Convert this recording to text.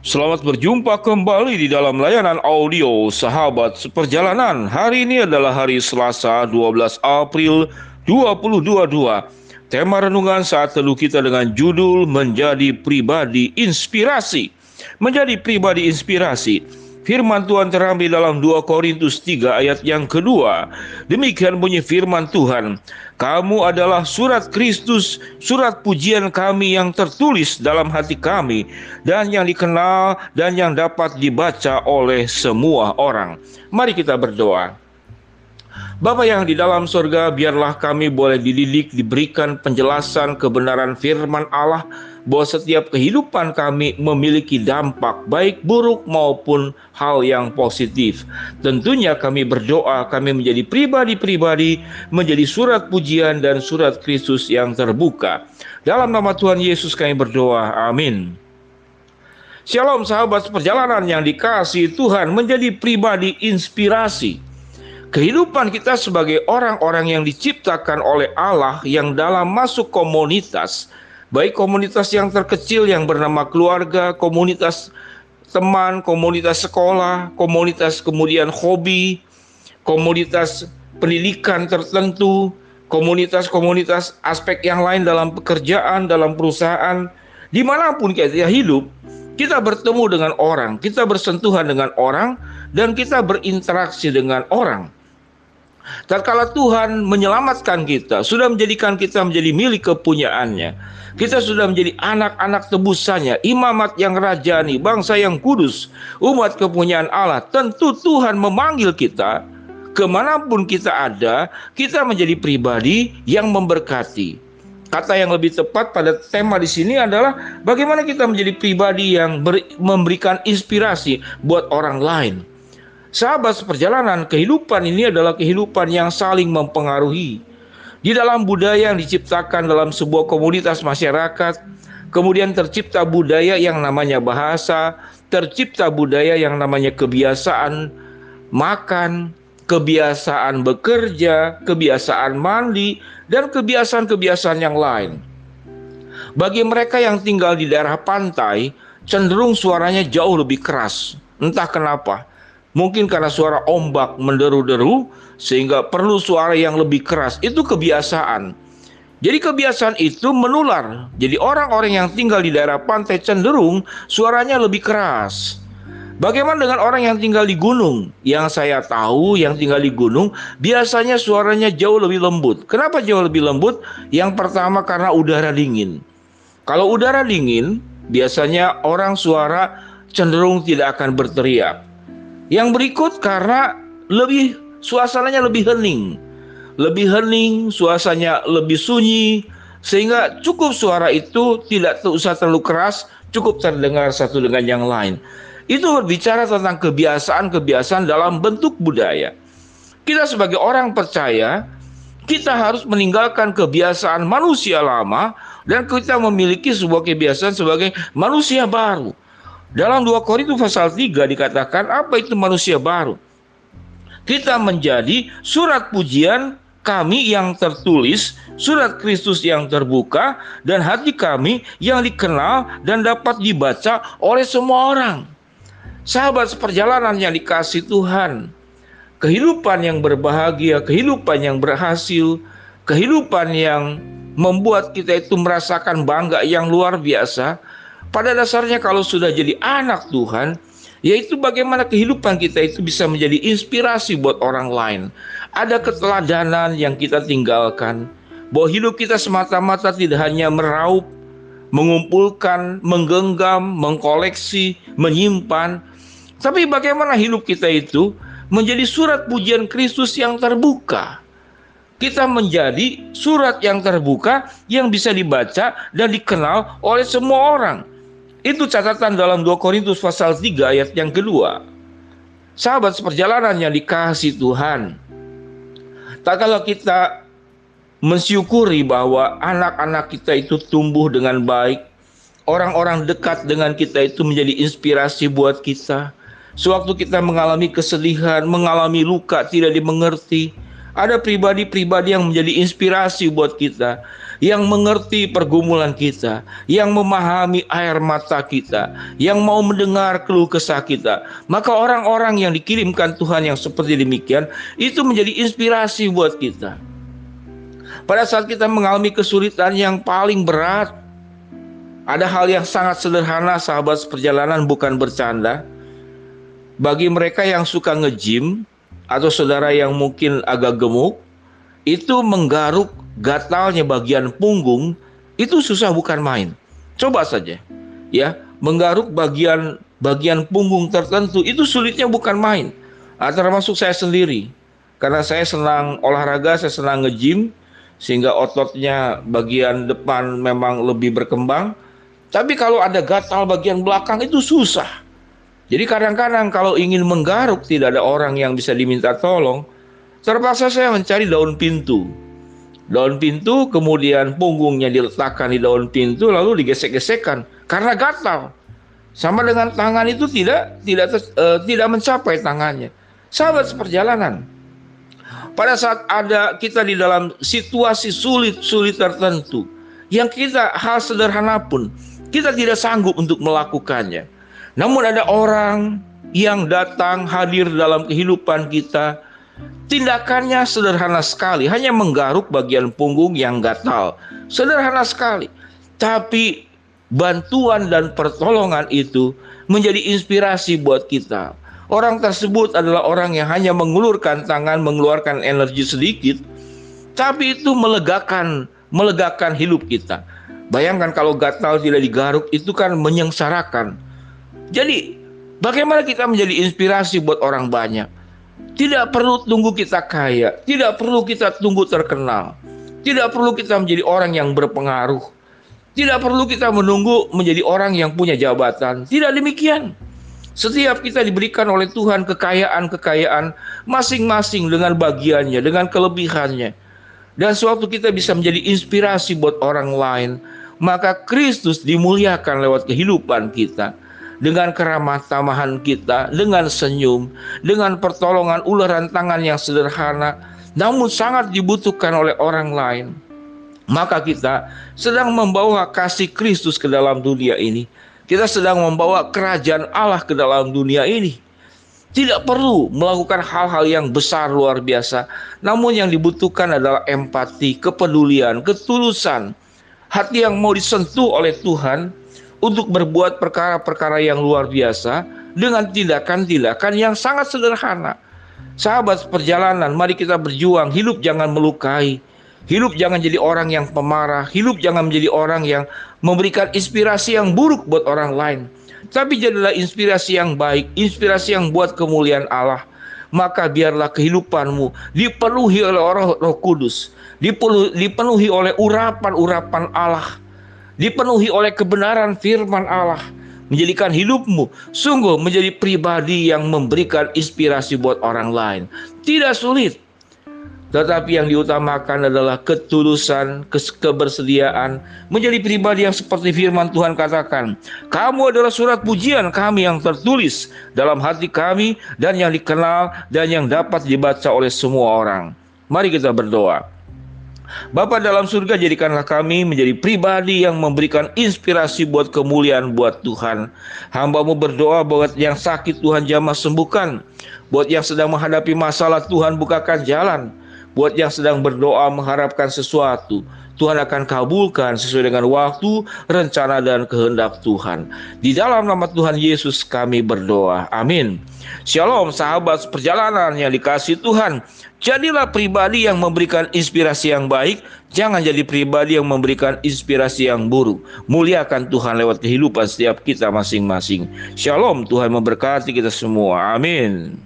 Selamat berjumpa kembali di dalam layanan audio Sahabat Seperjalanan. Hari ini adalah hari Selasa 12 April 2022. Tema renungan saat teduh kita dengan judul Menjadi Pribadi Inspirasi. Menjadi pribadi inspirasi. Firman Tuhan terambil dalam 2 Korintus 3 ayat yang kedua. Demikian bunyi firman Tuhan. Kamu adalah surat Kristus, surat pujian kami yang tertulis dalam hati kami dan yang dikenal dan yang dapat dibaca oleh semua orang. Mari kita berdoa. Bapa yang di dalam surga, biarlah kami boleh dididik, diberikan penjelasan kebenaran firman Allah bahwa setiap kehidupan kami memiliki dampak baik buruk maupun hal yang positif. Tentunya kami berdoa kami menjadi pribadi-pribadi menjadi surat pujian dan surat Kristus yang terbuka. Dalam nama Tuhan Yesus kami berdoa. Amin. Shalom sahabat perjalanan yang dikasih Tuhan menjadi pribadi inspirasi. Kehidupan kita sebagai orang-orang yang diciptakan oleh Allah yang dalam masuk komunitas baik komunitas yang terkecil yang bernama keluarga, komunitas teman, komunitas sekolah, komunitas kemudian hobi, komunitas pendidikan tertentu, komunitas-komunitas aspek yang lain dalam pekerjaan, dalam perusahaan, di mana pun kita hidup, kita bertemu dengan orang, kita bersentuhan dengan orang, dan kita berinteraksi dengan orang. Tatkala Tuhan menyelamatkan kita, sudah menjadikan kita menjadi milik kepunyaannya. Kita sudah menjadi anak-anak tebusannya, imamat yang rajani, bangsa yang kudus, umat kepunyaan Allah. Tentu Tuhan memanggil kita, ke mana pun kita ada, kita menjadi pribadi yang memberkati. Kata yang lebih tepat pada tema di sini adalah bagaimana kita menjadi pribadi yang ber, memberikan inspirasi buat orang lain. Sahabat seperjalanan, kehidupan ini adalah kehidupan yang saling mempengaruhi. Di dalam budaya yang diciptakan dalam sebuah komunitas masyarakat, kemudian tercipta budaya yang namanya bahasa, tercipta budaya yang namanya kebiasaan makan, kebiasaan bekerja, kebiasaan mandi, dan kebiasaan-kebiasaan yang lain. Bagi mereka yang tinggal di daerah pantai, cenderung suaranya jauh lebih keras. Entah kenapa, Mungkin karena suara ombak menderu-deru sehingga perlu suara yang lebih keras. Itu kebiasaan. Jadi kebiasaan itu menular. Jadi orang-orang yang tinggal di daerah pantai cenderung suaranya lebih keras. Bagaimana dengan orang yang tinggal di gunung? Yang saya tahu yang tinggal di gunung biasanya suaranya jauh lebih lembut. Kenapa jauh lebih lembut? Yang pertama karena udara dingin. Kalau udara dingin, biasanya orang suara cenderung tidak akan berteriak. Yang berikut karena lebih suasananya lebih hening. Lebih hening, suasananya lebih sunyi sehingga cukup suara itu tidak usah terlalu keras, cukup terdengar satu dengan yang lain. Itu berbicara tentang kebiasaan-kebiasaan dalam bentuk budaya. Kita sebagai orang percaya, kita harus meninggalkan kebiasaan manusia lama dan kita memiliki sebuah kebiasaan sebagai manusia baru. Dalam 2 Korintus pasal 3 dikatakan apa itu manusia baru? Kita menjadi surat pujian kami yang tertulis, surat Kristus yang terbuka, dan hati kami yang dikenal dan dapat dibaca oleh semua orang. Sahabat seperjalanan yang dikasih Tuhan, kehidupan yang berbahagia, kehidupan yang berhasil, kehidupan yang membuat kita itu merasakan bangga yang luar biasa pada dasarnya kalau sudah jadi anak Tuhan, yaitu bagaimana kehidupan kita itu bisa menjadi inspirasi buat orang lain. Ada keteladanan yang kita tinggalkan, bahwa hidup kita semata-mata tidak hanya meraup, mengumpulkan, menggenggam, mengkoleksi, menyimpan, tapi bagaimana hidup kita itu menjadi surat pujian Kristus yang terbuka. Kita menjadi surat yang terbuka yang bisa dibaca dan dikenal oleh semua orang. Itu catatan dalam 2 Korintus pasal 3 ayat yang kedua. Sahabat seperjalanan yang dikasih Tuhan. Tak kalau kita mensyukuri bahwa anak-anak kita itu tumbuh dengan baik, orang-orang dekat dengan kita itu menjadi inspirasi buat kita. Sewaktu kita mengalami kesedihan, mengalami luka, tidak dimengerti, Ada pribadi-pribadi yang menjadi inspirasi buat kita, yang mengerti pergumulan kita, yang memahami air mata kita, yang mau mendengar keluh kesah kita. Maka orang-orang yang dikirimkan Tuhan yang seperti demikian itu menjadi inspirasi buat kita. Pada saat kita mengalami kesulitan yang paling berat, ada hal yang sangat sederhana sahabat perjalanan bukan bercanda. Bagi mereka yang suka nge-gym, atau saudara yang mungkin agak gemuk itu menggaruk gatalnya bagian punggung itu susah bukan main. Coba saja ya, menggaruk bagian bagian punggung tertentu itu sulitnya bukan main. Ah, termasuk saya sendiri. Karena saya senang olahraga, saya senang nge-gym sehingga ototnya bagian depan memang lebih berkembang. Tapi kalau ada gatal bagian belakang itu susah. Jadi kadang-kadang kalau ingin menggaruk tidak ada orang yang bisa diminta tolong, terpaksa saya mencari daun pintu. Daun pintu kemudian punggungnya diletakkan di daun pintu lalu digesek-gesekkan karena gatal. Sama dengan tangan itu tidak tidak uh, tidak mencapai tangannya. Sahabat seperjalanan. Pada saat ada kita di dalam situasi sulit-sulit tertentu yang kita hal sederhana pun kita tidak sanggup untuk melakukannya namun ada orang yang datang hadir dalam kehidupan kita, tindakannya sederhana sekali, hanya menggaruk bagian punggung yang gatal. Sederhana sekali. Tapi bantuan dan pertolongan itu menjadi inspirasi buat kita. Orang tersebut adalah orang yang hanya mengulurkan tangan, mengeluarkan energi sedikit, tapi itu melegakan melegakan hidup kita. Bayangkan kalau gatal tidak digaruk itu kan menyengsarakan jadi bagaimana kita menjadi inspirasi buat orang banyak? Tidak perlu tunggu kita kaya, tidak perlu kita tunggu terkenal, tidak perlu kita menjadi orang yang berpengaruh, tidak perlu kita menunggu menjadi orang yang punya jabatan. Tidak demikian. Setiap kita diberikan oleh Tuhan kekayaan-kekayaan masing-masing dengan bagiannya, dengan kelebihannya. Dan suatu kita bisa menjadi inspirasi buat orang lain, maka Kristus dimuliakan lewat kehidupan kita dengan keramah tamahan kita, dengan senyum, dengan pertolongan ularan tangan yang sederhana, namun sangat dibutuhkan oleh orang lain. Maka kita sedang membawa kasih Kristus ke dalam dunia ini. Kita sedang membawa kerajaan Allah ke dalam dunia ini. Tidak perlu melakukan hal-hal yang besar luar biasa, namun yang dibutuhkan adalah empati, kepedulian, ketulusan, hati yang mau disentuh oleh Tuhan, untuk berbuat perkara-perkara yang luar biasa dengan tindakan-tindakan yang sangat sederhana. Sahabat perjalanan, mari kita berjuang. Hidup jangan melukai. Hidup jangan jadi orang yang pemarah. Hidup jangan menjadi orang yang memberikan inspirasi yang buruk buat orang lain. Tapi jadilah inspirasi yang baik, inspirasi yang buat kemuliaan Allah. Maka biarlah kehidupanmu dipenuhi oleh orang roh kudus. Dipenuhi oleh urapan-urapan Allah dipenuhi oleh kebenaran firman Allah, menjadikan hidupmu sungguh menjadi pribadi yang memberikan inspirasi buat orang lain. Tidak sulit, tetapi yang diutamakan adalah ketulusan, kebersediaan menjadi pribadi yang seperti firman Tuhan katakan. Kamu adalah surat pujian kami yang tertulis dalam hati kami dan yang dikenal dan yang dapat dibaca oleh semua orang. Mari kita berdoa. Bapa dalam surga jadikanlah kami menjadi pribadi yang memberikan inspirasi buat kemuliaan buat Tuhan. Hambamu berdoa buat yang sakit Tuhan jamah sembuhkan. Buat yang sedang menghadapi masalah Tuhan bukakan jalan. Buat yang sedang berdoa mengharapkan sesuatu. Tuhan akan kabulkan sesuai dengan waktu, rencana, dan kehendak Tuhan. Di dalam nama Tuhan Yesus kami berdoa. Amin. Shalom sahabat perjalanan yang dikasih Tuhan. Jadilah pribadi yang memberikan inspirasi yang baik, jangan jadi pribadi yang memberikan inspirasi yang buruk. Muliakan Tuhan lewat kehidupan setiap kita masing-masing. Shalom, Tuhan memberkati kita semua. Amin.